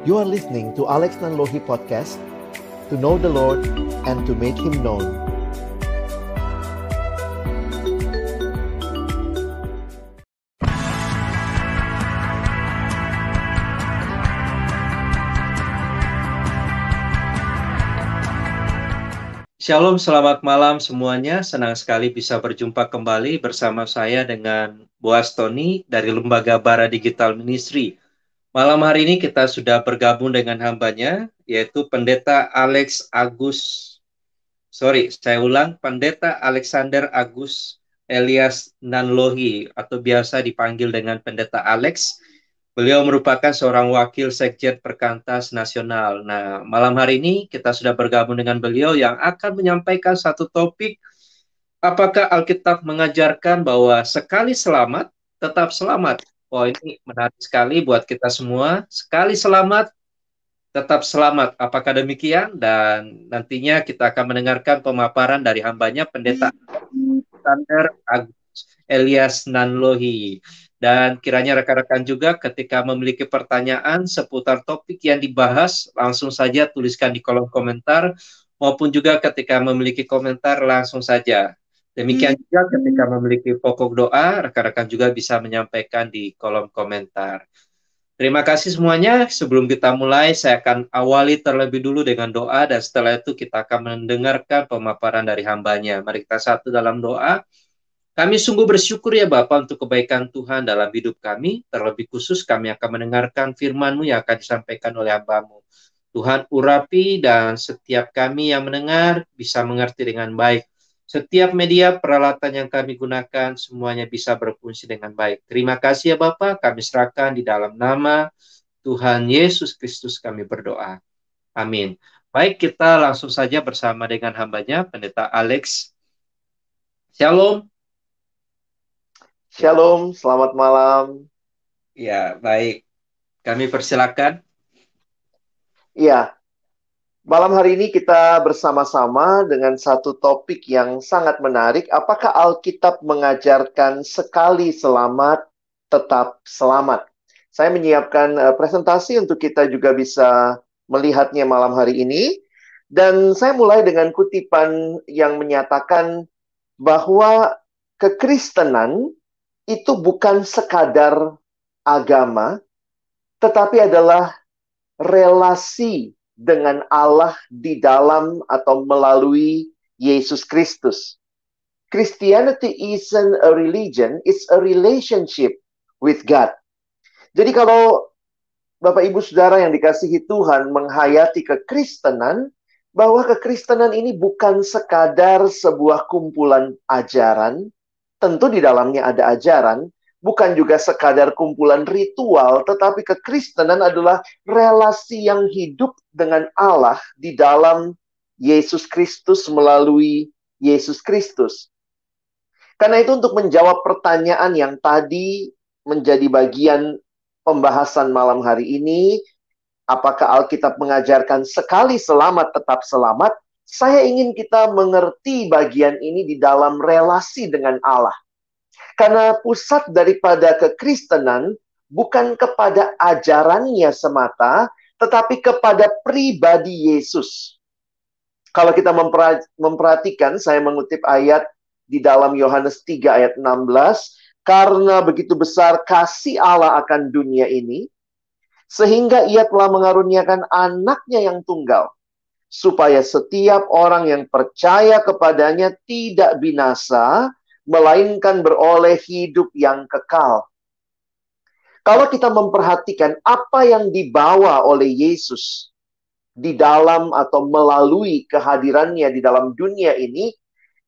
You are listening to Alex Nanlohi Podcast To know the Lord and to make Him known Shalom, selamat malam semuanya. Senang sekali bisa berjumpa kembali bersama saya dengan Boas Tony dari Lembaga Bara Digital Ministry. Malam hari ini kita sudah bergabung dengan hambanya, yaitu Pendeta Alex Agus. Sorry, saya ulang, Pendeta Alexander Agus Elias Nanlohi, atau biasa dipanggil dengan Pendeta Alex. Beliau merupakan seorang wakil Sekjen Perkantas Nasional. Nah, malam hari ini kita sudah bergabung dengan beliau yang akan menyampaikan satu topik apakah Alkitab mengajarkan bahwa sekali selamat tetap selamat. Oh, ini menarik sekali buat kita semua. Sekali selamat tetap selamat. Apakah demikian? Dan nantinya kita akan mendengarkan pemaparan dari hambanya Pendeta Alexander Agus Elias Nanlohi. Dan kiranya rekan-rekan juga ketika memiliki pertanyaan seputar topik yang dibahas, langsung saja tuliskan di kolom komentar, maupun juga ketika memiliki komentar langsung saja. Demikian hmm. juga ketika memiliki pokok doa, rekan-rekan juga bisa menyampaikan di kolom komentar. Terima kasih semuanya. Sebelum kita mulai, saya akan awali terlebih dulu dengan doa, dan setelah itu kita akan mendengarkan pemaparan dari hambanya. Mari kita satu dalam doa. Kami sungguh bersyukur ya Bapak untuk kebaikan Tuhan dalam hidup kami. Terlebih khusus kami akan mendengarkan firman-Mu yang akan disampaikan oleh hambamu. Tuhan urapi dan setiap kami yang mendengar bisa mengerti dengan baik. Setiap media peralatan yang kami gunakan semuanya bisa berfungsi dengan baik. Terima kasih ya Bapak, kami serahkan di dalam nama Tuhan Yesus Kristus kami berdoa. Amin. Baik, kita langsung saja bersama dengan hambanya, Pendeta Alex. Shalom. Shalom, selamat malam. Ya, baik. Kami persilakan. Ya, malam hari ini kita bersama-sama dengan satu topik yang sangat menarik. Apakah Alkitab mengajarkan sekali selamat, tetap selamat? Saya menyiapkan uh, presentasi untuk kita juga bisa melihatnya malam hari ini. Dan saya mulai dengan kutipan yang menyatakan bahwa kekristenan itu bukan sekadar agama, tetapi adalah relasi dengan Allah di dalam atau melalui Yesus Kristus. Christianity isn't a religion, it's a relationship with God. Jadi kalau Bapak Ibu Saudara yang dikasihi Tuhan menghayati kekristenan, bahwa kekristenan ini bukan sekadar sebuah kumpulan ajaran, Tentu di dalamnya ada ajaran, bukan juga sekadar kumpulan ritual, tetapi kekristenan adalah relasi yang hidup dengan Allah di dalam Yesus Kristus melalui Yesus Kristus. Karena itu untuk menjawab pertanyaan yang tadi menjadi bagian pembahasan malam hari ini, apakah Alkitab mengajarkan sekali selamat tetap selamat? Saya ingin kita mengerti bagian ini di dalam relasi dengan Allah. Karena pusat daripada kekristenan bukan kepada ajarannya semata, tetapi kepada pribadi Yesus. Kalau kita memperhatikan, saya mengutip ayat di dalam Yohanes 3 ayat 16, karena begitu besar kasih Allah akan dunia ini, sehingga ia telah mengaruniakan anaknya yang tunggal, supaya setiap orang yang percaya kepadanya tidak binasa, melainkan beroleh hidup yang kekal. Kalau kita memperhatikan apa yang dibawa oleh Yesus di dalam atau melalui kehadirannya di dalam dunia ini,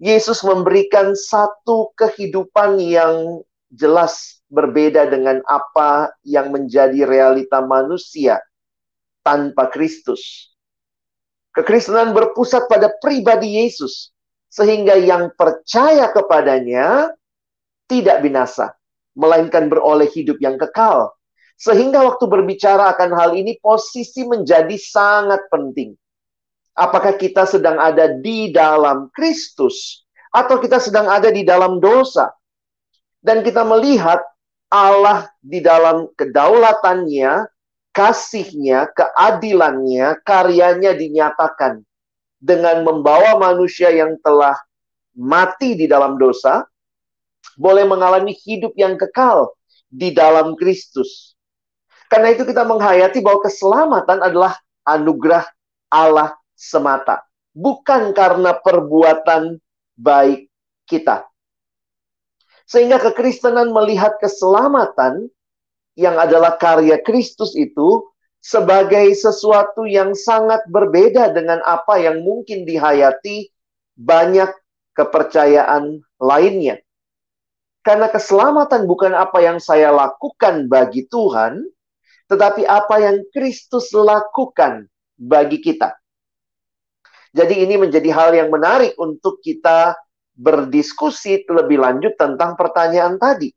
Yesus memberikan satu kehidupan yang jelas berbeda dengan apa yang menjadi realita manusia tanpa Kristus. Kekristenan berpusat pada pribadi Yesus. Sehingga yang percaya kepadanya tidak binasa. Melainkan beroleh hidup yang kekal. Sehingga waktu berbicara akan hal ini posisi menjadi sangat penting. Apakah kita sedang ada di dalam Kristus atau kita sedang ada di dalam dosa? Dan kita melihat Allah di dalam kedaulatannya kasihnya, keadilannya, karyanya dinyatakan dengan membawa manusia yang telah mati di dalam dosa, boleh mengalami hidup yang kekal di dalam Kristus. Karena itu kita menghayati bahwa keselamatan adalah anugerah Allah semata, bukan karena perbuatan baik kita. Sehingga kekristenan melihat keselamatan yang adalah karya Kristus itu sebagai sesuatu yang sangat berbeda dengan apa yang mungkin dihayati banyak kepercayaan lainnya. Karena keselamatan bukan apa yang saya lakukan bagi Tuhan, tetapi apa yang Kristus lakukan bagi kita. Jadi ini menjadi hal yang menarik untuk kita berdiskusi lebih lanjut tentang pertanyaan tadi.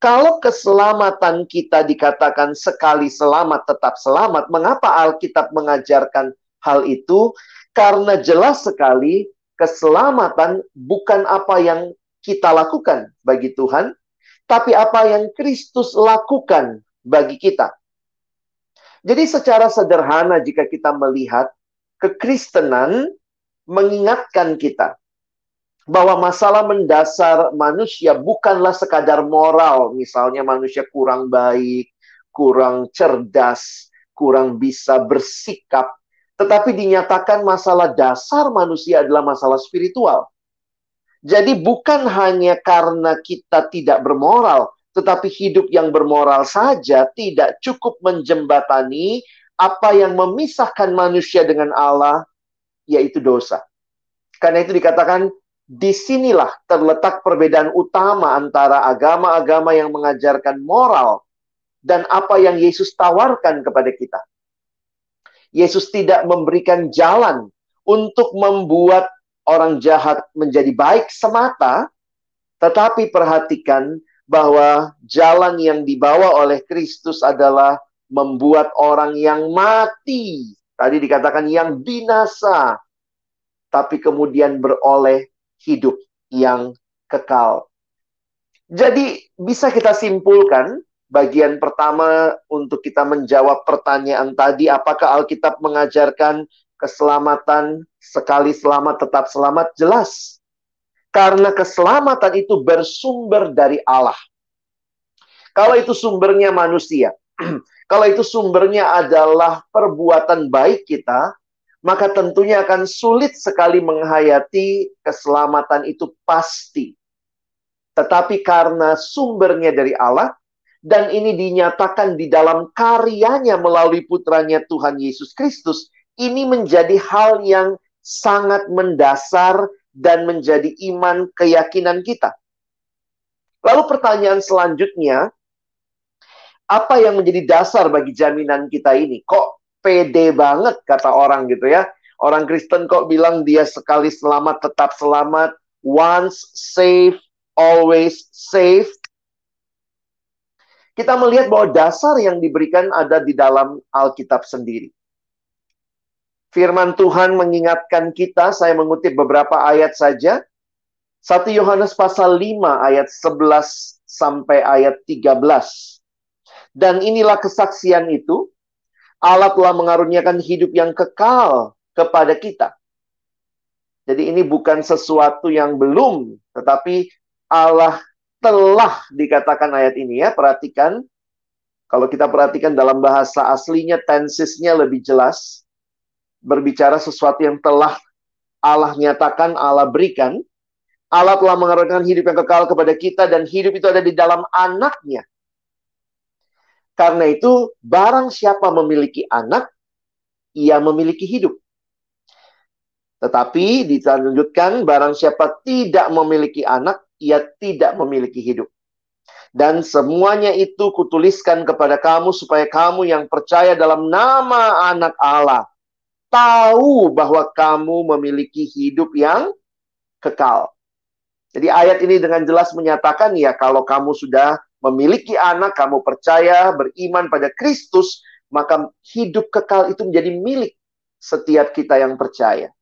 Kalau keselamatan kita dikatakan sekali selamat tetap selamat, mengapa Alkitab mengajarkan hal itu? Karena jelas sekali keselamatan bukan apa yang kita lakukan bagi Tuhan, tapi apa yang Kristus lakukan bagi kita. Jadi secara sederhana jika kita melihat kekristenan mengingatkan kita bahwa masalah mendasar manusia bukanlah sekadar moral, misalnya manusia kurang baik, kurang cerdas, kurang bisa bersikap, tetapi dinyatakan masalah dasar manusia adalah masalah spiritual. Jadi bukan hanya karena kita tidak bermoral, tetapi hidup yang bermoral saja tidak cukup menjembatani apa yang memisahkan manusia dengan Allah, yaitu dosa. Karena itu dikatakan di sinilah terletak perbedaan utama antara agama-agama yang mengajarkan moral dan apa yang Yesus tawarkan kepada kita. Yesus tidak memberikan jalan untuk membuat orang jahat menjadi baik semata, tetapi perhatikan bahwa jalan yang dibawa oleh Kristus adalah membuat orang yang mati. Tadi dikatakan yang binasa, tapi kemudian beroleh hidup yang kekal. Jadi bisa kita simpulkan bagian pertama untuk kita menjawab pertanyaan tadi apakah Alkitab mengajarkan keselamatan sekali selamat tetap selamat jelas. Karena keselamatan itu bersumber dari Allah. Kalau itu sumbernya manusia, kalau itu sumbernya adalah perbuatan baik kita, maka tentunya akan sulit sekali menghayati keselamatan itu pasti. Tetapi karena sumbernya dari Allah, dan ini dinyatakan di dalam karyanya melalui putranya Tuhan Yesus Kristus, ini menjadi hal yang sangat mendasar dan menjadi iman keyakinan kita. Lalu pertanyaan selanjutnya, apa yang menjadi dasar bagi jaminan kita ini? Kok pede banget kata orang gitu ya. Orang Kristen kok bilang dia sekali selamat tetap selamat, once safe always safe. Kita melihat bahwa dasar yang diberikan ada di dalam Alkitab sendiri. Firman Tuhan mengingatkan kita, saya mengutip beberapa ayat saja. 1 Yohanes pasal 5 ayat 11 sampai ayat 13. Dan inilah kesaksian itu, Allah telah mengaruniakan hidup yang kekal kepada kita. Jadi ini bukan sesuatu yang belum, tetapi Allah telah dikatakan ayat ini ya. Perhatikan, kalau kita perhatikan dalam bahasa aslinya, tensisnya lebih jelas. Berbicara sesuatu yang telah Allah nyatakan, Allah berikan. Allah telah mengaruniakan hidup yang kekal kepada kita dan hidup itu ada di dalam anaknya. Karena itu, barang siapa memiliki anak, ia memiliki hidup. Tetapi dilanjutkan, barang siapa tidak memiliki anak, ia tidak memiliki hidup. Dan semuanya itu kutuliskan kepada kamu supaya kamu yang percaya dalam nama anak Allah tahu bahwa kamu memiliki hidup yang kekal. Jadi ayat ini dengan jelas menyatakan ya kalau kamu sudah memiliki anak, kamu percaya, beriman pada Kristus, maka hidup kekal itu menjadi milik setiap kita yang percaya.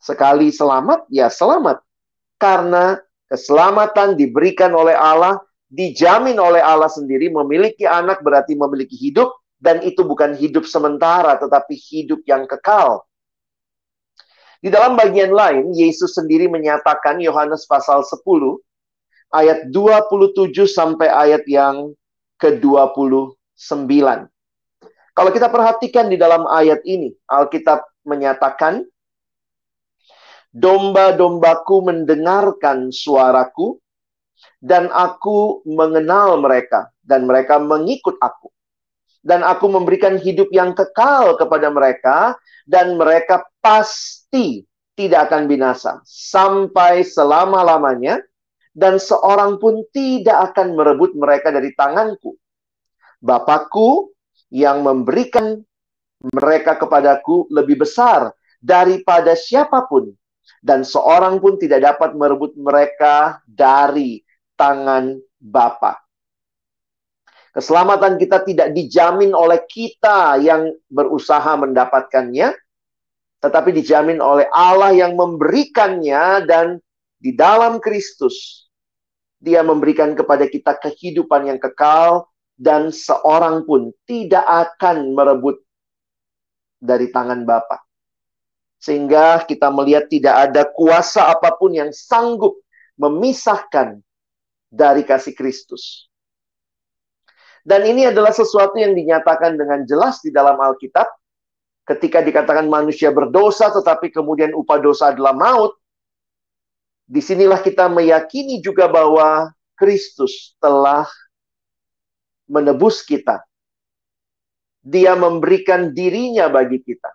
Sekali selamat, ya selamat. Karena keselamatan diberikan oleh Allah, dijamin oleh Allah sendiri, memiliki anak berarti memiliki hidup, Dan itu bukan hidup sementara, tetapi hidup yang kekal. Di dalam bagian lain, Yesus sendiri menyatakan Yohanes pasal 10, ayat 27 sampai ayat yang ke-29. Kalau kita perhatikan di dalam ayat ini, Alkitab menyatakan, Domba-dombaku mendengarkan suaraku, dan aku mengenal mereka, dan mereka mengikut aku. Dan aku memberikan hidup yang kekal kepada mereka, dan mereka pasti tidak akan binasa sampai selama-lamanya, dan seorang pun tidak akan merebut mereka dari tanganku. Bapakku yang memberikan mereka kepadaku lebih besar daripada siapa pun dan seorang pun tidak dapat merebut mereka dari tangan Bapa. Keselamatan kita tidak dijamin oleh kita yang berusaha mendapatkannya, tetapi dijamin oleh Allah yang memberikannya dan di dalam Kristus dia memberikan kepada kita kehidupan yang kekal dan seorang pun tidak akan merebut dari tangan Bapa. Sehingga kita melihat tidak ada kuasa apa pun yang sanggup memisahkan dari kasih Kristus. Dan ini adalah sesuatu yang dinyatakan dengan jelas di dalam Alkitab. Ketika dikatakan manusia berdosa, tetapi kemudian upah dosa adalah maut. Di sinilah kita meyakini juga bahwa Kristus telah menebus kita. Dia memberikan dirinya bagi kita.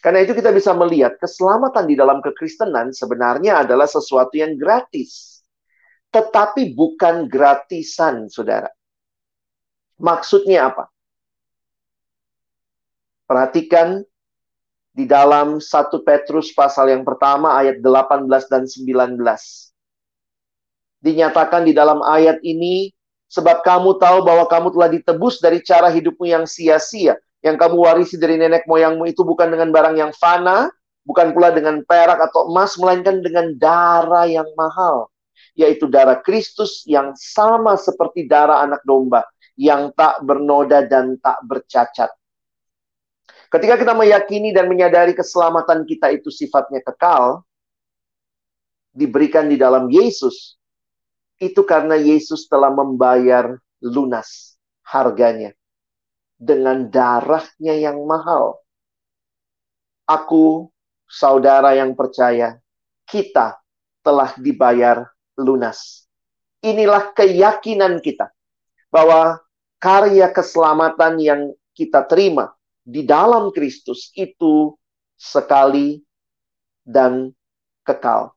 Karena itu kita bisa melihat keselamatan di dalam kekristenan sebenarnya adalah sesuatu yang gratis. Tetapi bukan gratisan, saudara. Maksudnya apa? Perhatikan di dalam 1 Petrus pasal yang pertama ayat 18 dan 19. Dinyatakan di dalam ayat ini, sebab kamu tahu bahwa kamu telah ditebus dari cara hidupmu yang sia-sia yang kamu warisi dari nenek moyangmu itu bukan dengan barang yang fana, bukan pula dengan perak atau emas, melainkan dengan darah yang mahal, yaitu darah Kristus yang sama seperti darah anak domba, yang tak bernoda dan tak bercacat. Ketika kita meyakini dan menyadari keselamatan kita itu sifatnya kekal, diberikan di dalam Yesus, itu karena Yesus telah membayar lunas harganya dengan darahnya yang mahal. Aku, saudara yang percaya, kita telah dibayar lunas. Inilah keyakinan kita bahwa karya keselamatan yang kita terima di dalam Kristus itu sekali dan kekal.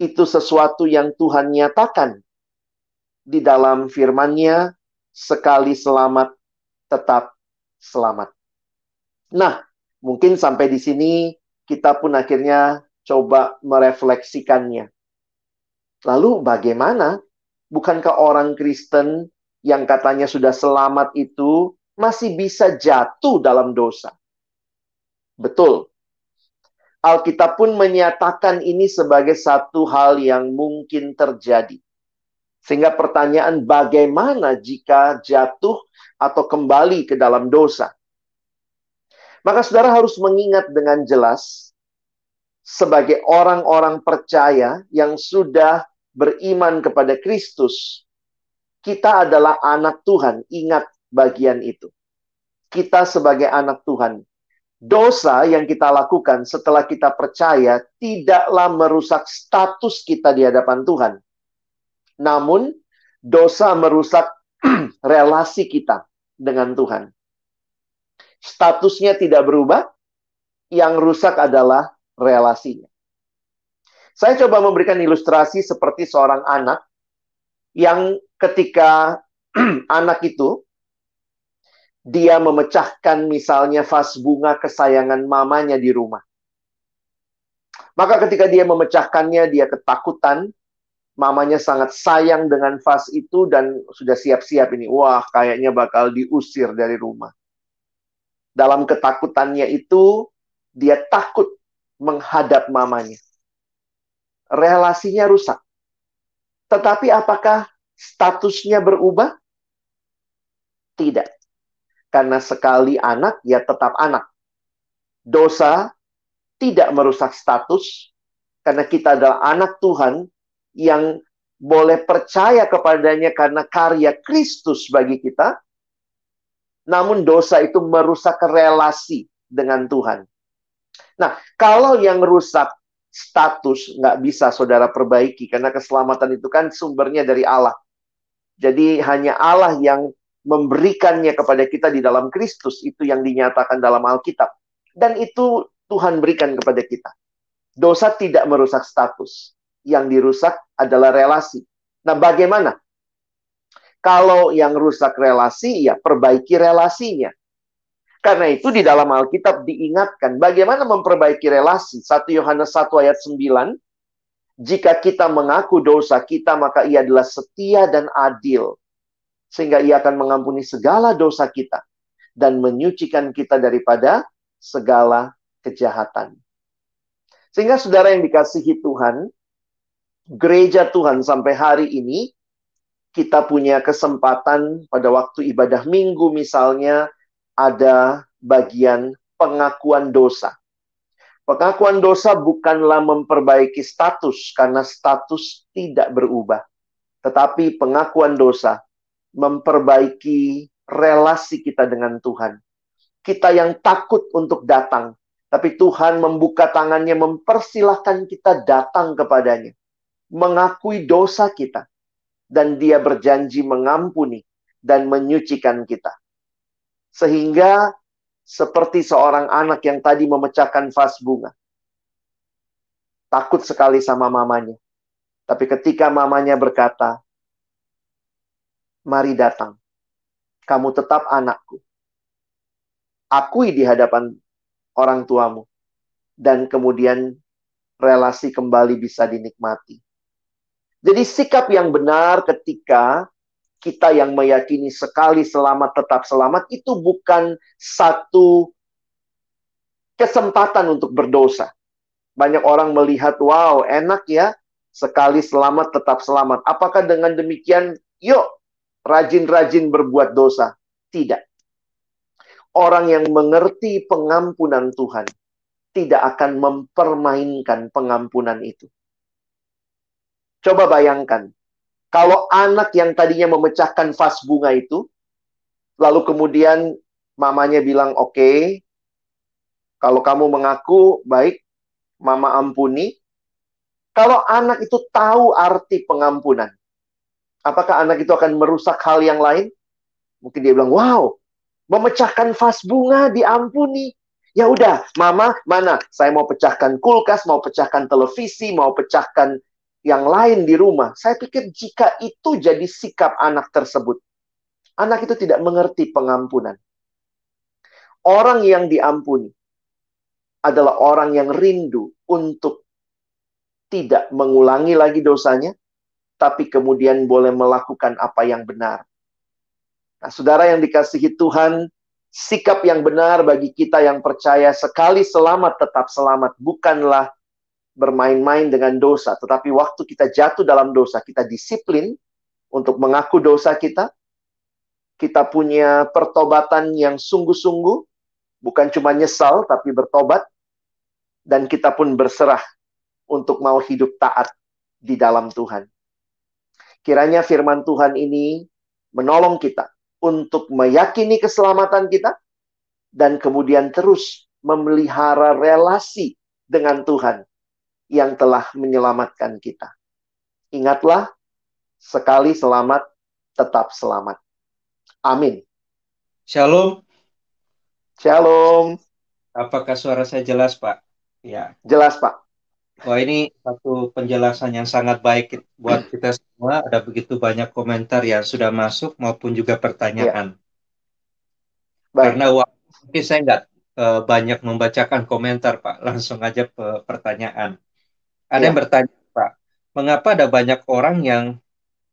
Itu sesuatu yang Tuhan nyatakan di dalam firman-Nya sekali selamat tetap selamat. Nah, mungkin sampai di sini kita pun akhirnya coba merefleksikannya. Lalu bagaimana? Bukankah orang Kristen yang katanya sudah selamat itu masih bisa jatuh dalam dosa? Betul. Alkitab pun menyatakan ini sebagai satu hal yang mungkin terjadi. Sehingga pertanyaan bagaimana jika jatuh atau kembali ke dalam dosa. Maka saudara harus mengingat dengan jelas sebagai orang-orang percaya yang sudah beriman kepada Kristus, kita adalah anak Tuhan. Ingat bagian itu. Kita sebagai anak Tuhan. Dosa yang kita lakukan setelah kita percaya tidaklah merusak status kita di hadapan Tuhan. Namun, dosa merusak relasi kita dengan Tuhan. Statusnya tidak berubah, yang rusak adalah relasinya. Saya coba memberikan ilustrasi seperti seorang anak yang ketika anak itu dia memecahkan misalnya vas bunga kesayangan mamanya di rumah. Maka ketika dia memecahkannya, dia ketakutan, mamanya sangat sayang dengan vas itu dan sudah siap-siap ini. Wah, kayaknya bakal diusir dari rumah. Dalam ketakutannya itu, dia takut menghadap mamanya. Relasinya rusak. Tetapi apakah statusnya berubah? Tidak. Karena sekali anak, ya tetap anak. Dosa tidak merusak status, karena kita adalah anak Tuhan yang boleh percaya kepadanya karena karya Kristus bagi kita. Namun dosa itu merusak relasi dengan Tuhan. Nah, kalau yang rusak status nggak bisa saudara perbaiki karena keselamatan itu kan sumbernya dari Allah. Jadi hanya Allah yang memberikannya kepada kita di dalam Kristus itu yang dinyatakan dalam Alkitab dan itu Tuhan berikan kepada kita. Dosa tidak merusak status. Yang dirusak adalah relasi. Nah, bagaimana? Kalau yang rusak relasi, ya perbaiki relasinya. Karena itu di dalam Alkitab diingatkan bagaimana memperbaiki relasi. 1 Yohanes 1 ayat 9, jika kita mengaku dosa kita, maka ia adalah setia dan adil sehingga ia akan mengampuni segala dosa kita dan menyucikan kita daripada segala kejahatan. Sehingga saudara yang dikasihi Tuhan, gereja Tuhan sampai hari ini kita punya kesempatan pada waktu ibadah minggu misalnya ada bagian pengakuan dosa. Pengakuan dosa bukanlah memperbaiki status karena status tidak berubah. Tetapi pengakuan dosa memperbaiki relasi kita dengan Tuhan. Kita yang takut untuk datang, tapi Tuhan membuka tangannya, mempersilahkan kita datang kepadanya, mengakui dosa kita, dan Dia berjanji mengampuni dan menyucikan kita, sehingga seperti seorang anak yang tadi memecahkan vas bunga, takut sekali sama mamanya, tapi ketika mamanya berkata, mari datang. Kamu tetap anakku. Akui di hadapan orang tuamu. Dan kemudian relasi kembali bisa dinikmati. Jadi sikap yang benar ketika kita yang meyakini sekali selamat tetap selamat itu bukan satu kesempatan untuk berdosa. Banyak orang melihat, wow enak ya, sekali selamat tetap selamat. Apakah dengan demikian, yuk rajin-rajin berbuat dosa. Tidak. Orang yang mengerti pengampunan Tuhan tidak akan mempermainkan pengampunan itu. Coba bayangkan, kalau anak yang tadinya memecahkan vas bunga itu, lalu kemudian mamanya bilang, "Oke, okay, kalau kamu mengaku baik, mama ampuni." Kalau anak itu tahu arti pengampunan, Apakah anak itu akan merusak hal yang lain? Mungkin dia bilang, wow, memecahkan vas bunga diampuni. Ya udah, mama mana? Saya mau pecahkan kulkas, mau pecahkan televisi, mau pecahkan yang lain di rumah. Saya pikir jika itu jadi sikap anak tersebut, anak itu tidak mengerti pengampunan. Orang yang diampuni adalah orang yang rindu untuk tidak mengulangi lagi dosanya, tapi kemudian boleh melakukan apa yang benar. Nah, saudara yang dikasihi Tuhan, sikap yang benar bagi kita yang percaya sekali selamat tetap selamat bukanlah bermain-main dengan dosa, tetapi waktu kita jatuh dalam dosa, kita disiplin untuk mengaku dosa kita. Kita punya pertobatan yang sungguh-sungguh, bukan cuma nyesal, tapi bertobat. Dan kita pun berserah untuk mau hidup taat di dalam Tuhan. Kiranya firman Tuhan ini menolong kita untuk meyakini keselamatan kita dan kemudian terus memelihara relasi dengan Tuhan yang telah menyelamatkan kita. Ingatlah, sekali selamat, tetap selamat. Amin. Shalom. Shalom. Apakah suara saya jelas, Pak? Ya. Jelas, Pak. Wah ini satu penjelasan yang sangat baik buat kita semua. Ada begitu banyak komentar yang sudah masuk maupun juga pertanyaan. Ya. Karena waktu saya nggak uh, banyak membacakan komentar Pak, langsung aja ke pertanyaan. Ada ya. yang bertanya Pak, mengapa ada banyak orang yang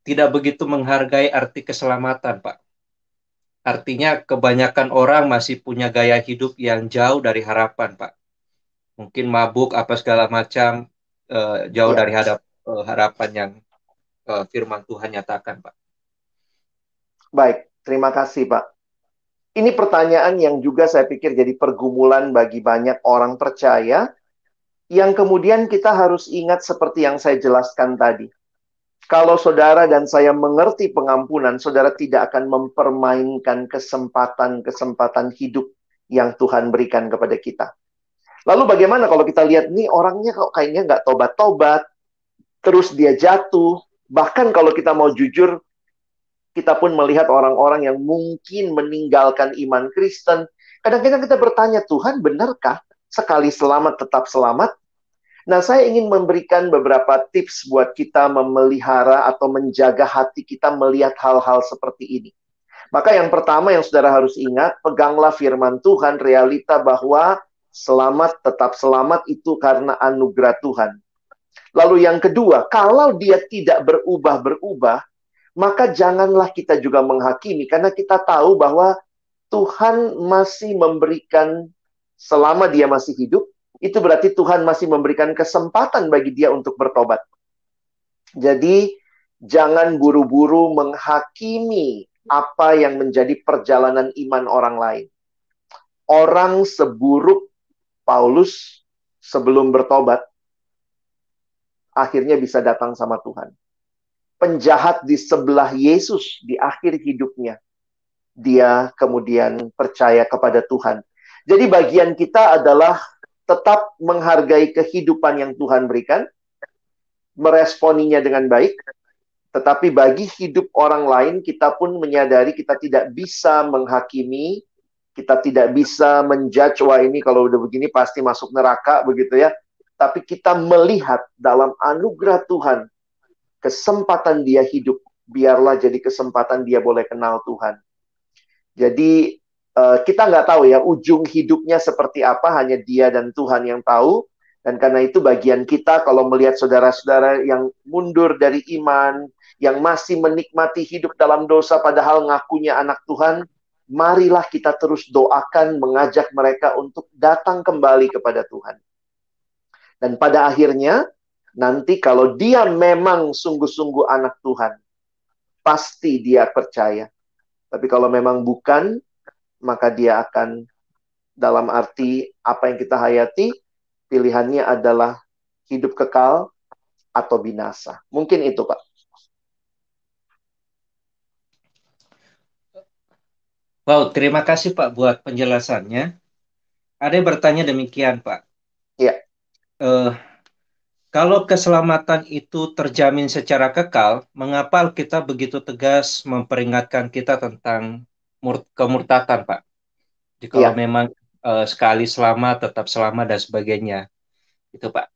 tidak begitu menghargai arti keselamatan Pak? Artinya kebanyakan orang masih punya gaya hidup yang jauh dari harapan Pak mungkin mabuk apa segala macam uh, jauh ya. dari hadap uh, harapan yang uh, firman Tuhan nyatakan, Pak. Baik, terima kasih, Pak. Ini pertanyaan yang juga saya pikir jadi pergumulan bagi banyak orang percaya, yang kemudian kita harus ingat seperti yang saya jelaskan tadi. Kalau saudara dan saya mengerti pengampunan, saudara tidak akan mempermainkan kesempatan-kesempatan hidup yang Tuhan berikan kepada kita. Lalu bagaimana kalau kita lihat nih orangnya kok kayaknya nggak tobat-tobat, terus dia jatuh. Bahkan kalau kita mau jujur, kita pun melihat orang-orang yang mungkin meninggalkan iman Kristen. Kadang-kadang kita bertanya, Tuhan benarkah sekali selamat tetap selamat? Nah, saya ingin memberikan beberapa tips buat kita memelihara atau menjaga hati kita melihat hal-hal seperti ini. Maka yang pertama yang saudara harus ingat, peganglah firman Tuhan, realita bahwa selamat tetap selamat itu karena anugerah Tuhan. Lalu yang kedua, kalau dia tidak berubah-berubah, maka janganlah kita juga menghakimi karena kita tahu bahwa Tuhan masih memberikan selama dia masih hidup, itu berarti Tuhan masih memberikan kesempatan bagi dia untuk bertobat. Jadi jangan buru-buru menghakimi apa yang menjadi perjalanan iman orang lain. Orang seburuk Paulus sebelum bertobat akhirnya bisa datang sama Tuhan penjahat di sebelah Yesus di akhir hidupnya. Dia kemudian percaya kepada Tuhan. Jadi bagian kita adalah tetap menghargai kehidupan yang Tuhan berikan, meresponinya dengan baik, tetapi bagi hidup orang lain kita pun menyadari kita tidak bisa menghakimi, kita tidak bisa menjudge wah ini kalau udah begini pasti masuk neraka begitu ya. Tapi kita melihat dalam anugerah Tuhan kesempatan dia hidup, biarlah jadi kesempatan dia boleh kenal Tuhan. Jadi uh, kita nggak tahu ya ujung hidupnya seperti apa, hanya dia dan Tuhan yang tahu. Dan karena itu bagian kita kalau melihat saudara-saudara yang mundur dari iman, yang masih menikmati hidup dalam dosa padahal ngakunya anak Tuhan, marilah kita terus doakan mengajak mereka untuk datang kembali kepada Tuhan. Dan pada akhirnya Nanti kalau dia memang sungguh-sungguh anak Tuhan, pasti dia percaya. Tapi kalau memang bukan, maka dia akan dalam arti apa yang kita hayati, pilihannya adalah hidup kekal atau binasa. Mungkin itu, Pak. Wow, terima kasih Pak buat penjelasannya. Ada yang bertanya demikian, Pak. Iya. Uh, kalau keselamatan itu terjamin secara kekal, mengapa kita begitu tegas memperingatkan kita tentang kemurtatan, Pak? Jadi kalau ya. memang uh, sekali selamat, tetap selamat dan sebagainya. Itu, Pak.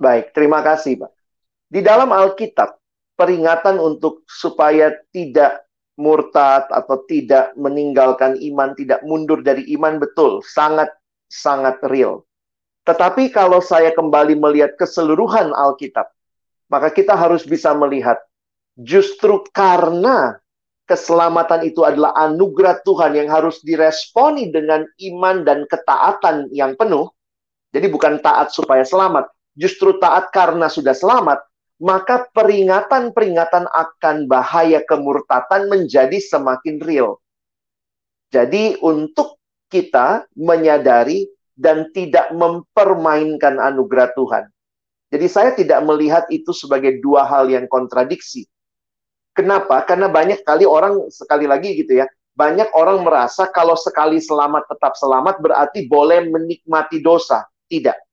Baik, terima kasih, Pak. Di dalam Alkitab, peringatan untuk supaya tidak murtad atau tidak meninggalkan iman, tidak mundur dari iman betul, sangat sangat real. Tetapi kalau saya kembali melihat keseluruhan Alkitab, maka kita harus bisa melihat justru karena keselamatan itu adalah anugerah Tuhan yang harus diresponi dengan iman dan ketaatan yang penuh. Jadi bukan taat supaya selamat, justru taat karena sudah selamat, maka peringatan-peringatan akan bahaya kemurtatan menjadi semakin real. Jadi untuk kita menyadari dan tidak mempermainkan anugerah Tuhan. Jadi saya tidak melihat itu sebagai dua hal yang kontradiksi. Kenapa? Karena banyak kali orang sekali lagi gitu ya, banyak orang merasa kalau sekali selamat tetap selamat berarti boleh menikmati dosa. Tidak.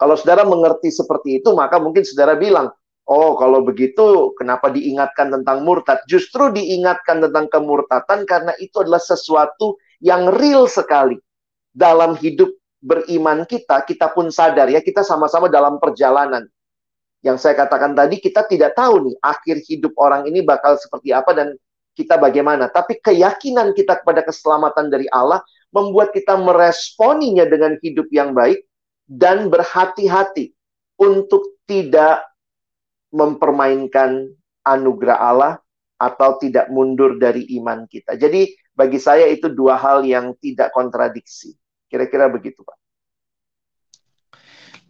Kalau saudara mengerti seperti itu, maka mungkin saudara bilang, oh kalau begitu kenapa diingatkan tentang murtad? Justru diingatkan tentang kemurtatan karena itu adalah sesuatu yang real sekali dalam hidup beriman kita, kita pun sadar ya, kita sama-sama dalam perjalanan. Yang saya katakan tadi, kita tidak tahu nih, akhir hidup orang ini bakal seperti apa dan kita bagaimana. Tapi keyakinan kita kepada keselamatan dari Allah membuat kita meresponinya dengan hidup yang baik dan berhati-hati untuk tidak mempermainkan anugerah Allah atau tidak mundur dari iman kita. Jadi bagi saya itu dua hal yang tidak kontradiksi. Kira-kira begitu, Pak.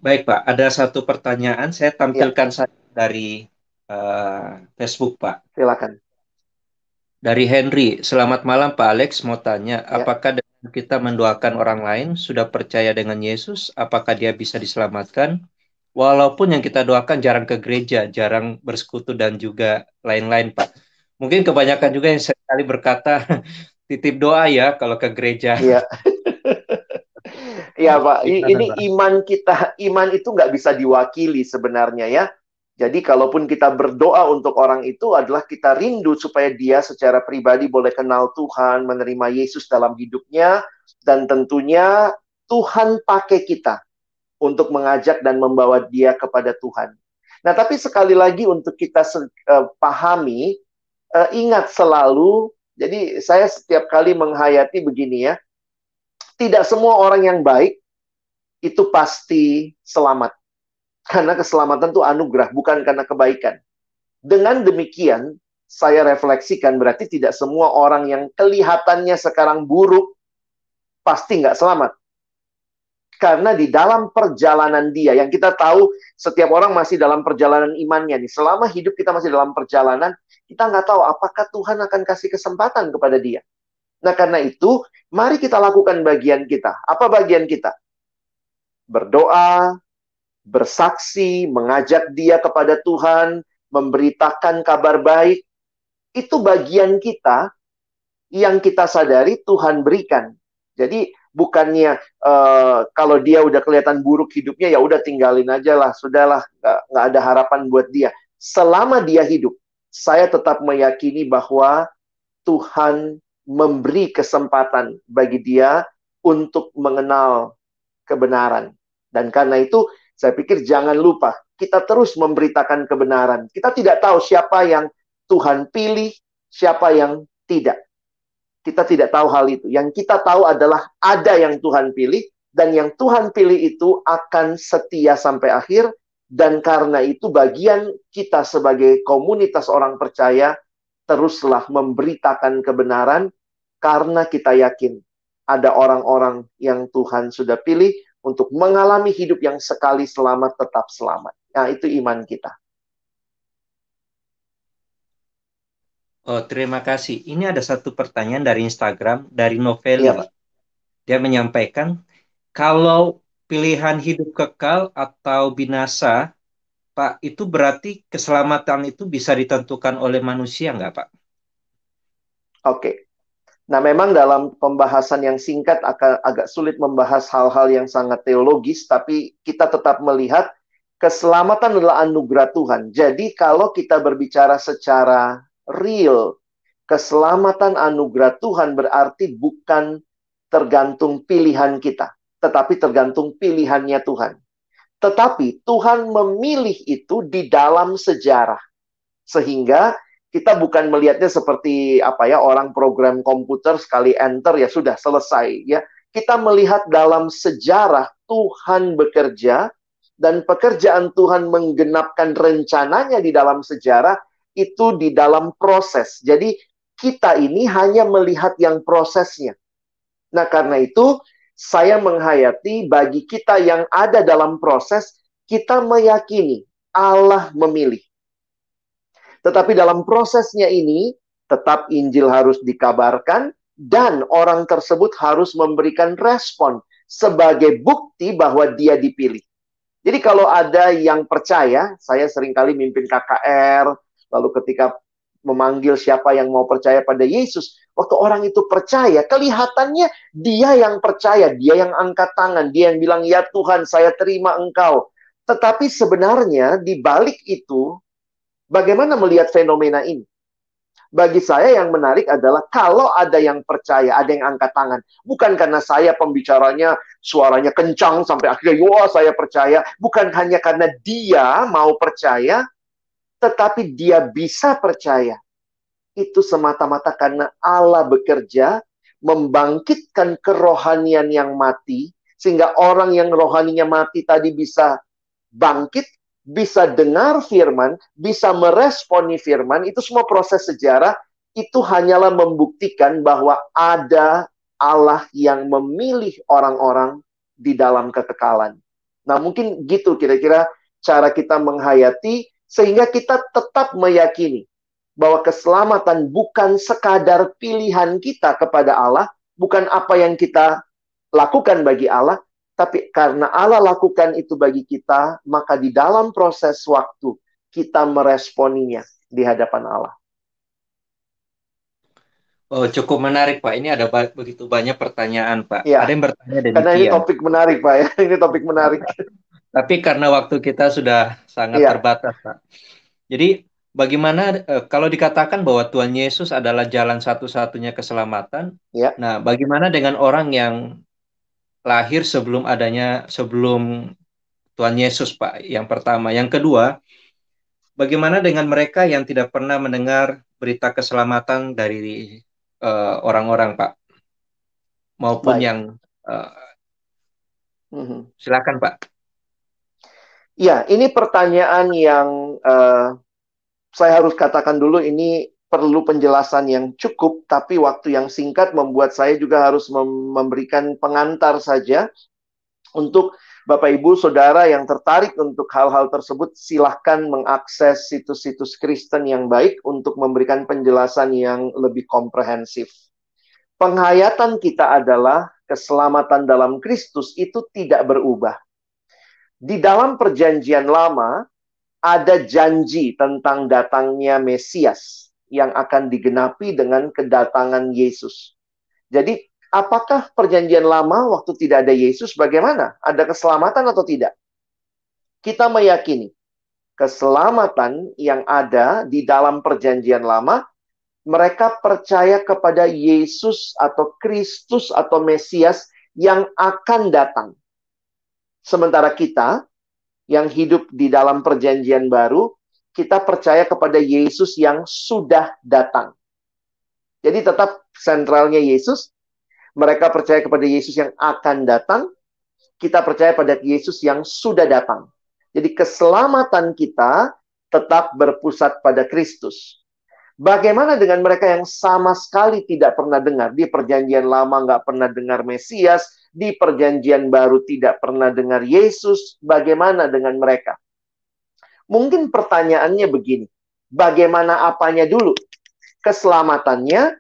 Baik, Pak. Ada satu pertanyaan saya tampilkan ya. dari uh, Facebook, Pak. Silakan. Dari Henry, selamat malam Pak Alex. Mau tanya, ya. apakah kita mendoakan orang lain sudah percaya dengan Yesus, apakah dia bisa diselamatkan? Walaupun yang kita doakan jarang ke gereja, jarang bersekutu dan juga lain-lain, Pak. Mungkin kebanyakan juga yang sekali berkata titip doa ya kalau ke gereja. Iya. Iya Pak, ini iman kita, iman itu nggak bisa diwakili sebenarnya ya. Jadi kalaupun kita berdoa untuk orang itu adalah kita rindu supaya dia secara pribadi boleh kenal Tuhan, menerima Yesus dalam hidupnya, dan tentunya Tuhan pakai kita untuk mengajak dan membawa dia kepada Tuhan. Nah, tapi sekali lagi untuk kita uh, pahami, uh, ingat selalu, jadi saya setiap kali menghayati begini ya, tidak semua orang yang baik itu pasti selamat. Karena keselamatan itu anugerah, bukan karena kebaikan. Dengan demikian, saya refleksikan berarti tidak semua orang yang kelihatannya sekarang buruk pasti nggak selamat. Karena di dalam perjalanan dia, yang kita tahu setiap orang masih dalam perjalanan imannya nih. Selama hidup kita masih dalam perjalanan, kita nggak tahu apakah Tuhan akan kasih kesempatan kepada dia. Nah karena itu, mari kita lakukan bagian kita. Apa bagian kita? Berdoa, bersaksi, mengajak dia kepada Tuhan, memberitakan kabar baik, itu bagian kita yang kita sadari Tuhan berikan. Jadi bukannya uh, kalau dia udah kelihatan buruk hidupnya ya udah tinggalin aja lah, sudahlah nggak ada harapan buat dia. Selama dia hidup, saya tetap meyakini bahwa Tuhan memberi kesempatan bagi dia untuk mengenal kebenaran. Dan karena itu saya pikir jangan lupa, kita terus memberitakan kebenaran. Kita tidak tahu siapa yang Tuhan pilih, siapa yang tidak. Kita tidak tahu hal itu. Yang kita tahu adalah ada yang Tuhan pilih, dan yang Tuhan pilih itu akan setia sampai akhir. Dan karena itu bagian kita sebagai komunitas orang percaya, teruslah memberitakan kebenaran, karena kita yakin ada orang-orang yang Tuhan sudah pilih untuk mengalami hidup yang sekali selamat tetap selamat. Nah, itu iman kita. Oh, terima kasih. Ini ada satu pertanyaan dari Instagram dari Noveli. Ya, Dia menyampaikan kalau pilihan hidup kekal atau binasa, Pak, itu berarti keselamatan itu bisa ditentukan oleh manusia nggak, Pak? Oke. Nah, memang dalam pembahasan yang singkat agak, agak sulit membahas hal-hal yang sangat teologis, tapi kita tetap melihat keselamatan adalah anugerah Tuhan. Jadi, kalau kita berbicara secara real, keselamatan anugerah Tuhan berarti bukan tergantung pilihan kita, tetapi tergantung pilihannya Tuhan. Tetapi Tuhan memilih itu di dalam sejarah, sehingga kita bukan melihatnya seperti apa ya orang program komputer sekali enter ya sudah selesai ya. Kita melihat dalam sejarah Tuhan bekerja dan pekerjaan Tuhan menggenapkan rencananya di dalam sejarah itu di dalam proses. Jadi kita ini hanya melihat yang prosesnya. Nah, karena itu saya menghayati bagi kita yang ada dalam proses, kita meyakini Allah memilih. Tetapi dalam prosesnya ini, tetap Injil harus dikabarkan dan orang tersebut harus memberikan respon sebagai bukti bahwa dia dipilih. Jadi kalau ada yang percaya, saya sering kali mimpin KKR, lalu ketika memanggil siapa yang mau percaya pada Yesus, waktu orang itu percaya, kelihatannya dia yang percaya, dia yang angkat tangan, dia yang bilang, "Ya Tuhan, saya terima Engkau." Tetapi sebenarnya di balik itu Bagaimana melihat fenomena ini? Bagi saya yang menarik adalah kalau ada yang percaya, ada yang angkat tangan. Bukan karena saya pembicaranya suaranya kencang sampai akhirnya, wah saya percaya. Bukan hanya karena dia mau percaya, tetapi dia bisa percaya. Itu semata-mata karena Allah bekerja membangkitkan kerohanian yang mati, sehingga orang yang rohaninya mati tadi bisa bangkit bisa dengar firman, bisa meresponi firman, itu semua proses sejarah itu hanyalah membuktikan bahwa ada Allah yang memilih orang-orang di dalam kekekalan. Nah, mungkin gitu kira-kira cara kita menghayati sehingga kita tetap meyakini bahwa keselamatan bukan sekadar pilihan kita kepada Allah, bukan apa yang kita lakukan bagi Allah, tapi karena Allah lakukan itu bagi kita, maka di dalam proses waktu kita meresponinya di hadapan Allah. Oh, cukup menarik, Pak. Ini ada begitu banyak pertanyaan, Pak. Ya, ada yang bertanya demikian. Karena ini topik menarik, Pak. Ya. Ini topik menarik. Tapi karena waktu kita sudah sangat ya. terbatas, Pak. Jadi, bagaimana eh, kalau dikatakan bahwa Tuhan Yesus adalah jalan satu-satunya keselamatan? Ya. Nah, bagaimana dengan orang yang lahir sebelum adanya sebelum Tuhan Yesus, Pak? Yang pertama, yang kedua, bagaimana dengan mereka yang tidak pernah mendengar berita keselamatan dari Eh, orang-orang, uh, Pak, maupun Baik. yang uh, mm-hmm. silakan, Pak. Ya, ini pertanyaan yang uh, saya harus katakan dulu ini perlu penjelasan yang cukup, tapi waktu yang singkat membuat saya juga harus mem memberikan pengantar saja untuk Bapak Ibu Saudara yang tertarik untuk hal-hal tersebut silahkan mengakses situs-situs Kristen yang baik untuk memberikan penjelasan yang lebih komprehensif. Penghayatan kita adalah keselamatan dalam Kristus itu tidak berubah. Di dalam perjanjian lama ada janji tentang datangnya Mesias yang akan digenapi dengan kedatangan Yesus. Jadi apakah perjanjian lama waktu tidak ada Yesus bagaimana? Ada keselamatan atau tidak? Kita meyakini keselamatan yang ada di dalam perjanjian lama, mereka percaya kepada Yesus atau Kristus atau Mesias yang akan datang. Sementara kita yang hidup di dalam perjanjian baru, kita percaya kepada Yesus yang sudah datang. Jadi tetap sentralnya Yesus, mereka percaya kepada Yesus yang akan datang. Kita percaya pada Yesus yang sudah datang. Jadi keselamatan kita tetap berpusat pada Kristus. Bagaimana dengan mereka yang sama sekali tidak pernah dengar? Di perjanjian lama nggak pernah dengar Mesias, di perjanjian baru tidak pernah dengar Yesus. Bagaimana dengan mereka? Mungkin pertanyaannya begini, bagaimana apanya dulu? Keselamatannya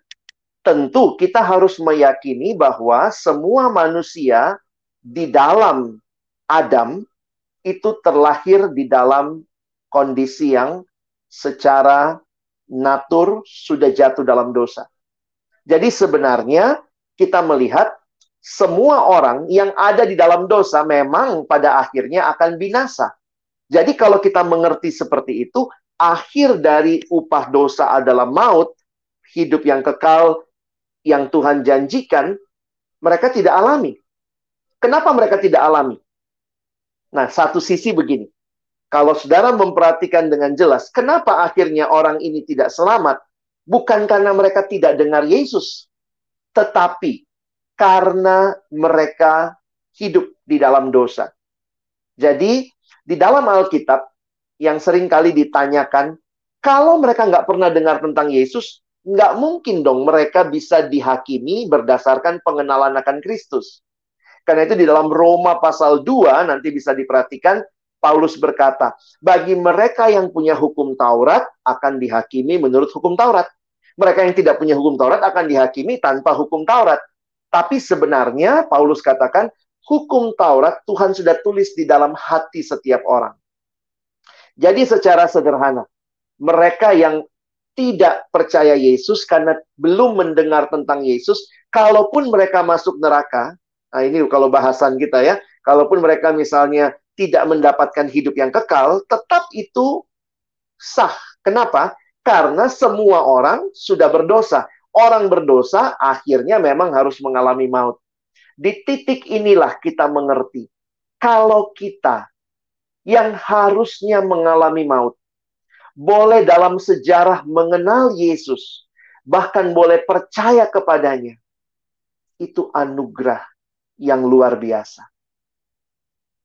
tentu kita harus meyakini bahwa semua manusia di dalam Adam itu terlahir di dalam kondisi yang secara natur sudah jatuh dalam dosa. Jadi sebenarnya kita melihat semua orang yang ada di dalam dosa memang pada akhirnya akan binasa. Jadi kalau kita mengerti seperti itu, akhir dari upah dosa adalah maut, hidup yang kekal yang Tuhan janjikan, mereka tidak alami. Kenapa mereka tidak alami? Nah, satu sisi begini. Kalau saudara memperhatikan dengan jelas, kenapa akhirnya orang ini tidak selamat? Bukan karena mereka tidak dengar Yesus, tetapi karena mereka hidup di dalam dosa. Jadi, di dalam Alkitab yang sering kali ditanyakan, kalau mereka nggak pernah dengar tentang Yesus, nggak mungkin dong mereka bisa dihakimi berdasarkan pengenalan akan Kristus. Karena itu di dalam Roma pasal 2 nanti bisa diperhatikan Paulus berkata, bagi mereka yang punya hukum Taurat akan dihakimi menurut hukum Taurat. Mereka yang tidak punya hukum Taurat akan dihakimi tanpa hukum Taurat. Tapi sebenarnya Paulus katakan hukum Taurat Tuhan sudah tulis di dalam hati setiap orang. Jadi secara sederhana, mereka yang tidak percaya Yesus karena belum mendengar tentang Yesus, kalaupun mereka masuk neraka, nah ini kalau bahasan kita ya, kalaupun mereka misalnya tidak mendapatkan hidup yang kekal, tetap itu sah. Kenapa? Karena semua orang sudah berdosa. Orang berdosa akhirnya memang harus mengalami maut. Di titik inilah kita mengerti. Kalau kita yang harusnya mengalami maut, boleh dalam sejarah mengenal Yesus, bahkan boleh percaya kepadanya, itu anugerah yang luar biasa.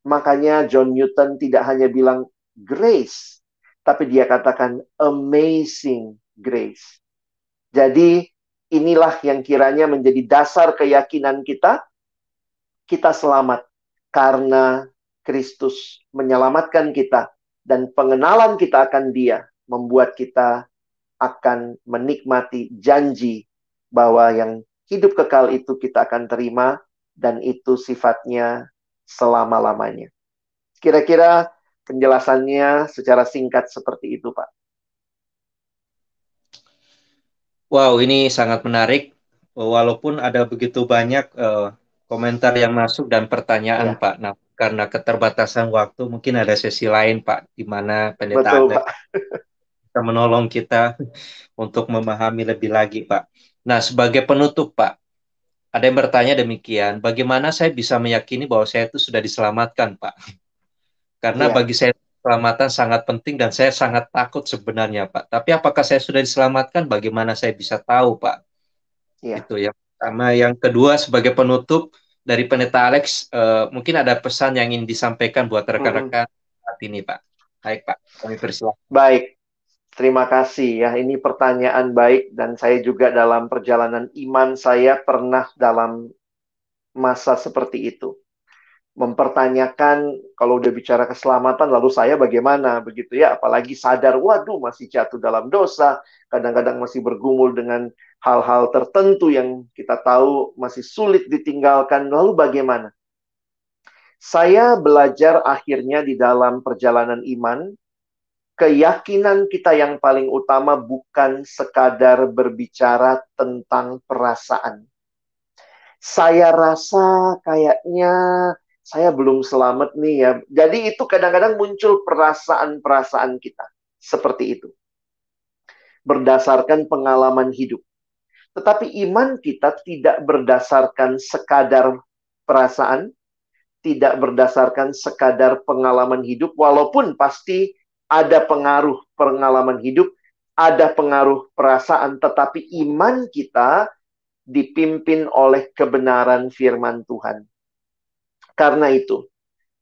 Makanya John Newton tidak hanya bilang grace, tapi dia katakan amazing grace. Jadi inilah yang kiranya menjadi dasar keyakinan kita. Kita selamat karena Kristus menyelamatkan kita dan pengenalan kita akan Dia membuat kita akan menikmati janji bahwa yang hidup kekal itu kita akan terima dan itu sifatnya selama-lamanya. Kira-kira penjelasannya secara singkat seperti itu, Pak. Wow, ini sangat menarik. Walaupun ada begitu banyak uh, komentar yang masuk dan pertanyaan, ya. Pak. Nah, karena keterbatasan waktu, mungkin ada sesi lain, Pak, di mana pendeta Betul, Pak. bisa menolong kita untuk memahami lebih lagi, Pak. Nah, sebagai penutup, Pak, ada yang bertanya demikian, bagaimana saya bisa meyakini bahwa saya itu sudah diselamatkan, Pak? Karena yeah. bagi saya keselamatan sangat penting dan saya sangat takut sebenarnya, Pak. Tapi apakah saya sudah diselamatkan? Bagaimana saya bisa tahu, Pak? Yeah. Itu yang pertama. Yang kedua, sebagai penutup dari Pendeta Alex, uh, mungkin ada pesan yang ingin disampaikan buat rekan-rekan hmm. ini, Pak. Baik, Pak. Kami persilakan. Baik. Terima kasih ya. Ini pertanyaan baik dan saya juga dalam perjalanan iman saya pernah dalam masa seperti itu. Mempertanyakan kalau udah bicara keselamatan lalu saya bagaimana begitu ya, apalagi sadar waduh masih jatuh dalam dosa, kadang-kadang masih bergumul dengan hal-hal tertentu yang kita tahu masih sulit ditinggalkan. Lalu bagaimana? Saya belajar akhirnya di dalam perjalanan iman keyakinan kita yang paling utama bukan sekadar berbicara tentang perasaan. Saya rasa kayaknya saya belum selamat nih ya. Jadi itu kadang-kadang muncul perasaan-perasaan kita seperti itu. Berdasarkan pengalaman hidup. Tetapi iman kita tidak berdasarkan sekadar perasaan, tidak berdasarkan sekadar pengalaman hidup, walaupun pasti ada pengaruh pengalaman hidup, ada pengaruh perasaan, tetapi iman kita dipimpin oleh kebenaran firman Tuhan. Karena itu,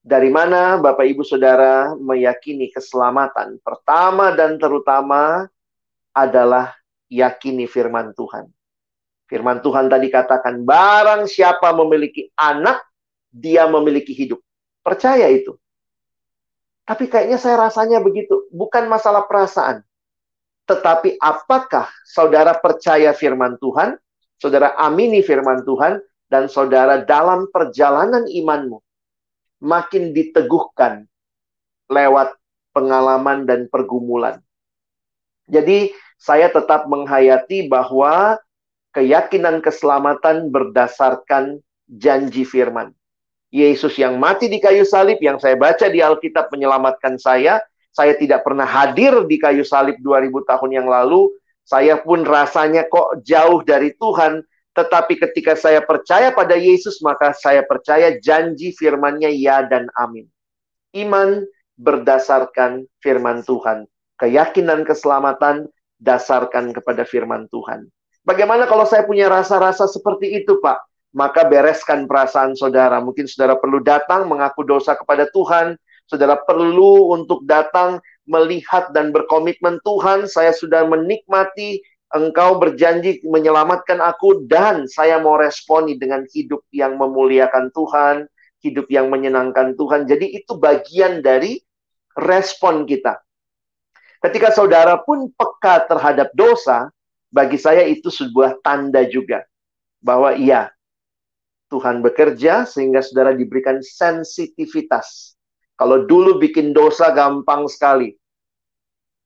dari mana Bapak Ibu Saudara meyakini keselamatan? Pertama dan terutama adalah yakini firman Tuhan. Firman Tuhan tadi katakan, barang siapa memiliki anak, dia memiliki hidup. Percaya itu. Tapi kayaknya saya rasanya begitu. Bukan masalah perasaan. Tetapi apakah saudara percaya firman Tuhan? Saudara amini firman Tuhan? Dan saudara dalam perjalanan imanmu makin diteguhkan lewat pengalaman dan pergumulan. Jadi saya tetap menghayati bahwa keyakinan keselamatan berdasarkan janji firman. Yesus yang mati di kayu salib yang saya baca di Alkitab menyelamatkan saya. Saya tidak pernah hadir di kayu salib 2000 tahun yang lalu. Saya pun rasanya kok jauh dari Tuhan. Tetapi ketika saya percaya pada Yesus, maka saya percaya janji firmannya ya dan amin. Iman berdasarkan firman Tuhan. Keyakinan keselamatan dasarkan kepada firman Tuhan. Bagaimana kalau saya punya rasa-rasa seperti itu, Pak? maka bereskan perasaan saudara. Mungkin saudara perlu datang mengaku dosa kepada Tuhan. Saudara perlu untuk datang melihat dan berkomitmen Tuhan, saya sudah menikmati Engkau berjanji menyelamatkan aku dan saya mau responi dengan hidup yang memuliakan Tuhan, hidup yang menyenangkan Tuhan. Jadi itu bagian dari respon kita. Ketika saudara pun peka terhadap dosa, bagi saya itu sebuah tanda juga bahwa iya, Tuhan bekerja sehingga saudara diberikan sensitivitas. Kalau dulu bikin dosa gampang sekali.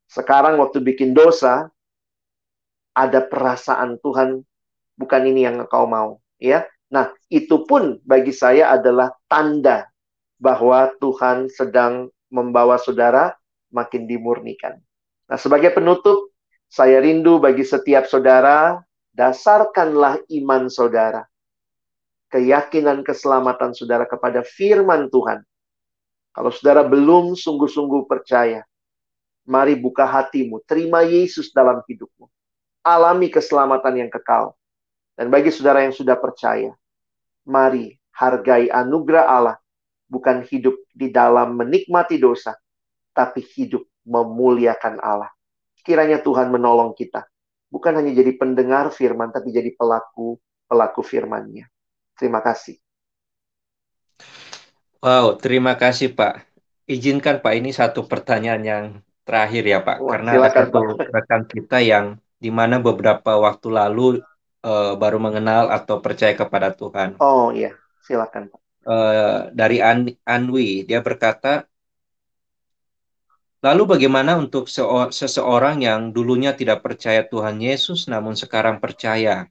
Sekarang waktu bikin dosa ada perasaan Tuhan bukan ini yang engkau mau, ya. Nah, itu pun bagi saya adalah tanda bahwa Tuhan sedang membawa saudara makin dimurnikan. Nah, sebagai penutup, saya rindu bagi setiap saudara, dasarkanlah iman saudara keyakinan keselamatan saudara kepada firman Tuhan. Kalau saudara belum sungguh-sungguh percaya, mari buka hatimu, terima Yesus dalam hidupmu. Alami keselamatan yang kekal. Dan bagi saudara yang sudah percaya, mari hargai anugerah Allah, bukan hidup di dalam menikmati dosa, tapi hidup memuliakan Allah. Kiranya Tuhan menolong kita, bukan hanya jadi pendengar firman, tapi jadi pelaku pelaku firman-Nya. Terima kasih. Wow, terima kasih Pak. Izinkan Pak, ini satu pertanyaan yang terakhir ya Pak, Wah, karena silakan, ada satu rekan kita yang di mana beberapa waktu lalu uh, baru mengenal atau percaya kepada Tuhan. Oh iya, silakan Pak. Uh, dari An Anwi, dia berkata, Lalu bagaimana untuk seseorang yang dulunya tidak percaya Tuhan Yesus namun sekarang percaya?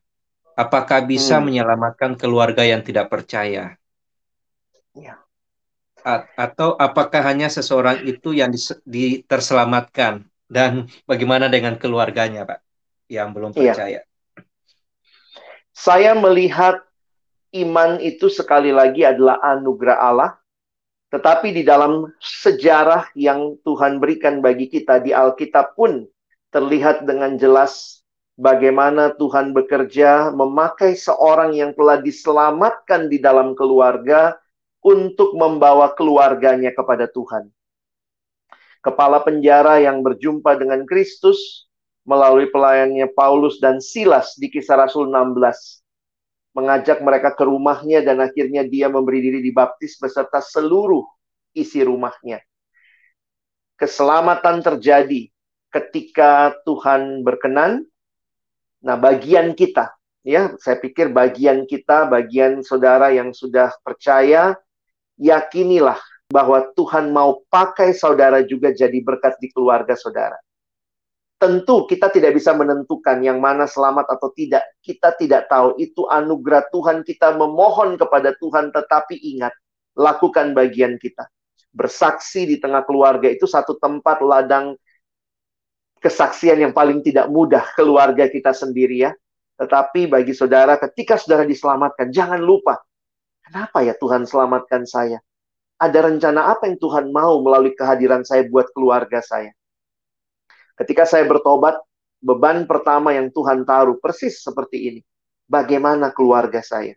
Apakah bisa hmm. menyelamatkan keluarga yang tidak percaya? Ya. A atau apakah hanya seseorang itu yang di, di terselamatkan dan bagaimana dengan keluarganya, Pak, yang belum iya. percaya? Ya. Saya melihat iman itu sekali lagi adalah anugerah Allah tetapi di dalam sejarah yang Tuhan berikan bagi kita di Alkitab pun terlihat dengan jelas bagaimana Tuhan bekerja memakai seorang yang telah diselamatkan di dalam keluarga untuk membawa keluarganya kepada Tuhan. Kepala penjara yang berjumpa dengan Kristus melalui pelayannya Paulus dan Silas di kisah Rasul 16 mengajak mereka ke rumahnya dan akhirnya dia memberi diri dibaptis beserta seluruh isi rumahnya. Keselamatan terjadi ketika Tuhan berkenan. Nah, bagian kita, ya, saya pikir bagian kita, bagian saudara yang sudah percaya, yakinilah bahwa Tuhan mau pakai saudara juga jadi berkat di keluarga saudara. Tentu kita tidak bisa menentukan yang mana selamat atau tidak. Kita tidak tahu. Itu anugerah Tuhan. Kita memohon kepada Tuhan, tetapi ingat, lakukan bagian kita. Bersaksi di tengah keluarga itu satu tempat ladang kesaksian yang paling tidak mudah keluarga kita sendiri ya. Tetapi bagi saudara, ketika saudara diselamatkan, jangan lupa. Kenapa ya Tuhan selamatkan saya? Ada rencana apa yang Tuhan mau melalui kehadiran saya buat keluarga saya? Ketika saya bertobat, beban pertama yang Tuhan taruh persis seperti ini. Bagaimana keluarga saya?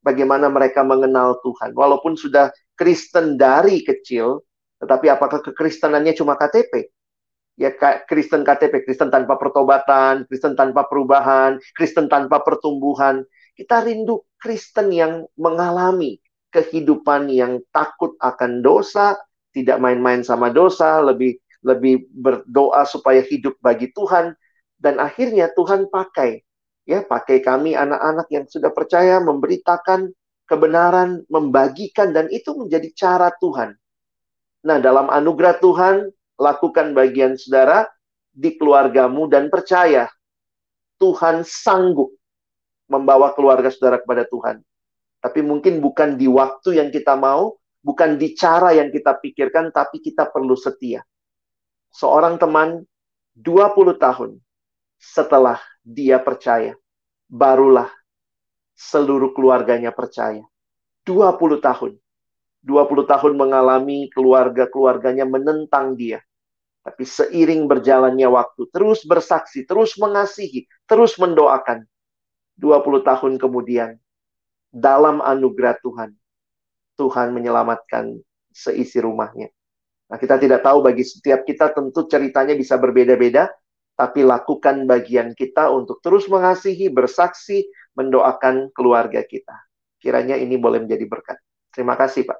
Bagaimana mereka mengenal Tuhan? Walaupun sudah Kristen dari kecil, tetapi apakah kekristenannya cuma KTP? Ya Kristen KTP, Kristen tanpa pertobatan, Kristen tanpa perubahan, Kristen tanpa pertumbuhan. Kita rindu Kristen yang mengalami kehidupan yang takut akan dosa, tidak main-main sama dosa, lebih lebih berdoa supaya hidup bagi Tuhan dan akhirnya Tuhan pakai ya pakai kami anak-anak yang sudah percaya memberitakan kebenaran, membagikan dan itu menjadi cara Tuhan. Nah, dalam anugerah Tuhan lakukan bagian saudara di keluargamu dan percaya Tuhan sanggup membawa keluarga saudara kepada Tuhan. Tapi mungkin bukan di waktu yang kita mau, bukan di cara yang kita pikirkan, tapi kita perlu setia seorang teman 20 tahun setelah dia percaya, barulah seluruh keluarganya percaya. 20 tahun. 20 tahun mengalami keluarga-keluarganya menentang dia. Tapi seiring berjalannya waktu, terus bersaksi, terus mengasihi, terus mendoakan. 20 tahun kemudian, dalam anugerah Tuhan, Tuhan menyelamatkan seisi rumahnya. Nah, kita tidak tahu bagi setiap kita tentu ceritanya bisa berbeda-beda, tapi lakukan bagian kita untuk terus mengasihi, bersaksi, mendoakan keluarga kita. Kiranya ini boleh menjadi berkat. Terima kasih, Pak.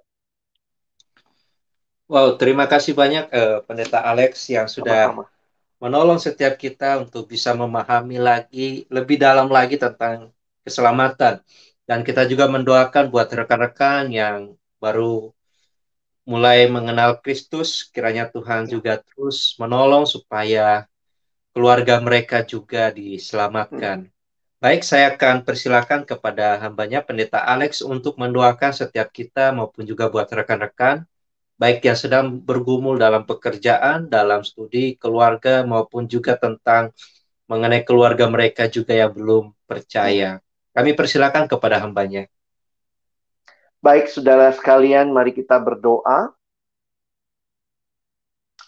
Wow, terima kasih banyak uh, Pendeta Alex yang sudah Sama-sama. menolong setiap kita untuk bisa memahami lagi lebih dalam lagi tentang keselamatan. Dan kita juga mendoakan buat rekan-rekan yang baru mulai mengenal Kristus, kiranya Tuhan ya. juga terus menolong supaya keluarga mereka juga diselamatkan. Hmm. Baik, saya akan persilakan kepada hambanya Pendeta Alex untuk mendoakan setiap kita maupun juga buat rekan-rekan, baik yang sedang bergumul dalam pekerjaan, dalam studi keluarga maupun juga tentang mengenai keluarga mereka juga yang belum percaya. Kami persilakan kepada hambanya. Baik, saudara sekalian, mari kita berdoa.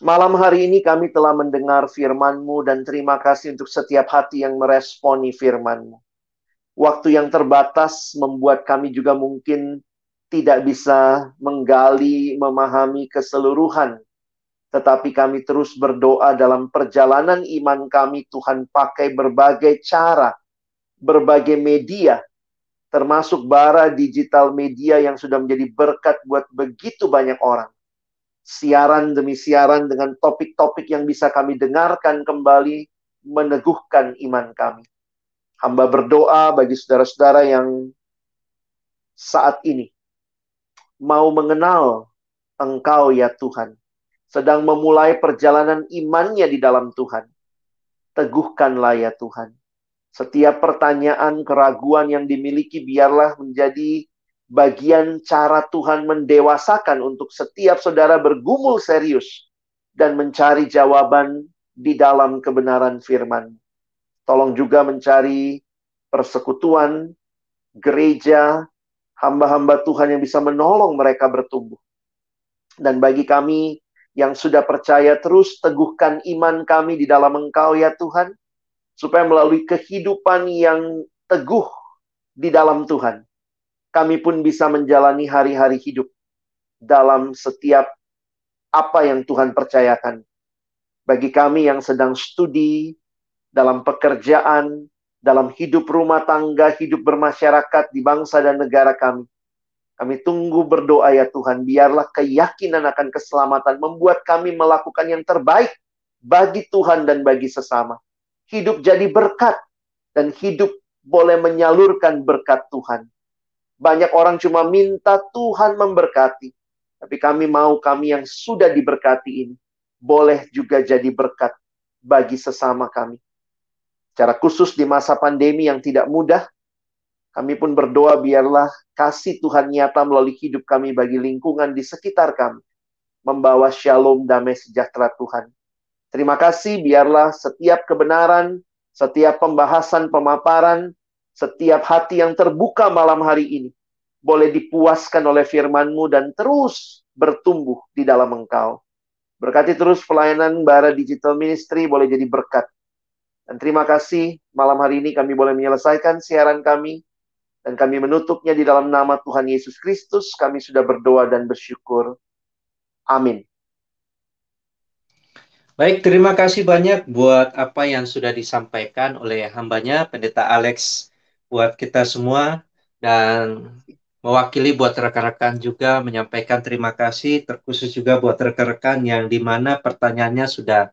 Malam hari ini kami telah mendengar firman-Mu dan terima kasih untuk setiap hati yang meresponi firman-Mu. Waktu yang terbatas membuat kami juga mungkin tidak bisa menggali, memahami keseluruhan. Tetapi kami terus berdoa dalam perjalanan iman kami, Tuhan pakai berbagai cara, berbagai media, termasuk bara digital media yang sudah menjadi berkat buat begitu banyak orang. siaran demi siaran dengan topik-topik yang bisa kami dengarkan kembali meneguhkan iman kami. Hamba berdoa bagi saudara-saudara yang saat ini mau mengenal Engkau ya Tuhan, sedang memulai perjalanan imannya di dalam Tuhan. Teguhkanlah ya Tuhan. Setiap pertanyaan, keraguan yang dimiliki biarlah menjadi bagian cara Tuhan mendewasakan untuk setiap saudara bergumul serius dan mencari jawaban di dalam kebenaran firman. Tolong juga mencari persekutuan, gereja, hamba-hamba Tuhan yang bisa menolong mereka bertumbuh. Dan bagi kami yang sudah percaya terus teguhkan iman kami di dalam Engkau ya Tuhan, supaya melalui kehidupan yang teguh di dalam Tuhan, kami pun bisa menjalani hari-hari hidup dalam setiap apa yang Tuhan percayakan. Bagi kami yang sedang studi, dalam pekerjaan, dalam hidup rumah tangga, hidup bermasyarakat di bangsa dan negara kami. Kami tunggu berdoa ya Tuhan, biarlah keyakinan akan keselamatan membuat kami melakukan yang terbaik bagi Tuhan dan bagi sesama. Hidup jadi berkat dan hidup boleh menyalurkan berkat Tuhan. Banyak orang cuma minta Tuhan memberkati. Tapi kami mau kami yang sudah diberkati ini boleh juga jadi berkat bagi sesama kami. Secara khusus di masa pandemi yang tidak mudah, kami pun berdoa biarlah kasih Tuhan nyata melalui hidup kami bagi lingkungan di sekitar kami. Membawa shalom damai sejahtera Tuhan. Terima kasih biarlah setiap kebenaran, setiap pembahasan pemaparan, setiap hati yang terbuka malam hari ini boleh dipuaskan oleh firman-Mu dan terus bertumbuh di dalam Engkau. Berkati terus pelayanan Bara Digital Ministry boleh jadi berkat. Dan terima kasih malam hari ini kami boleh menyelesaikan siaran kami dan kami menutupnya di dalam nama Tuhan Yesus Kristus. Kami sudah berdoa dan bersyukur. Amin. Baik, terima kasih banyak buat apa yang sudah disampaikan oleh hambanya, Pendeta Alex, buat kita semua. Dan mewakili buat rekan-rekan juga menyampaikan terima kasih, terkhusus juga buat rekan-rekan yang di mana pertanyaannya sudah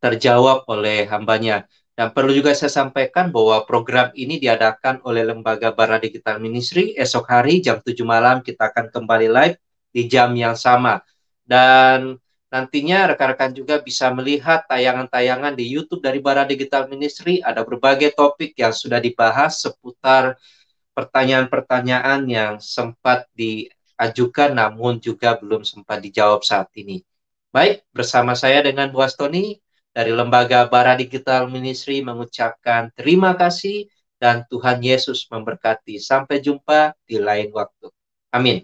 terjawab oleh hambanya. Dan perlu juga saya sampaikan bahwa program ini diadakan oleh Lembaga Bara Digital Ministry. Esok hari jam 7 malam kita akan kembali live di jam yang sama. Dan Nantinya rekan-rekan juga bisa melihat tayangan-tayangan di YouTube dari Bara Digital Ministry. Ada berbagai topik yang sudah dibahas seputar pertanyaan-pertanyaan yang sempat diajukan namun juga belum sempat dijawab saat ini. Baik, bersama saya dengan Bu Astoni dari Lembaga Bara Digital Ministry mengucapkan terima kasih dan Tuhan Yesus memberkati. Sampai jumpa di lain waktu. Amin.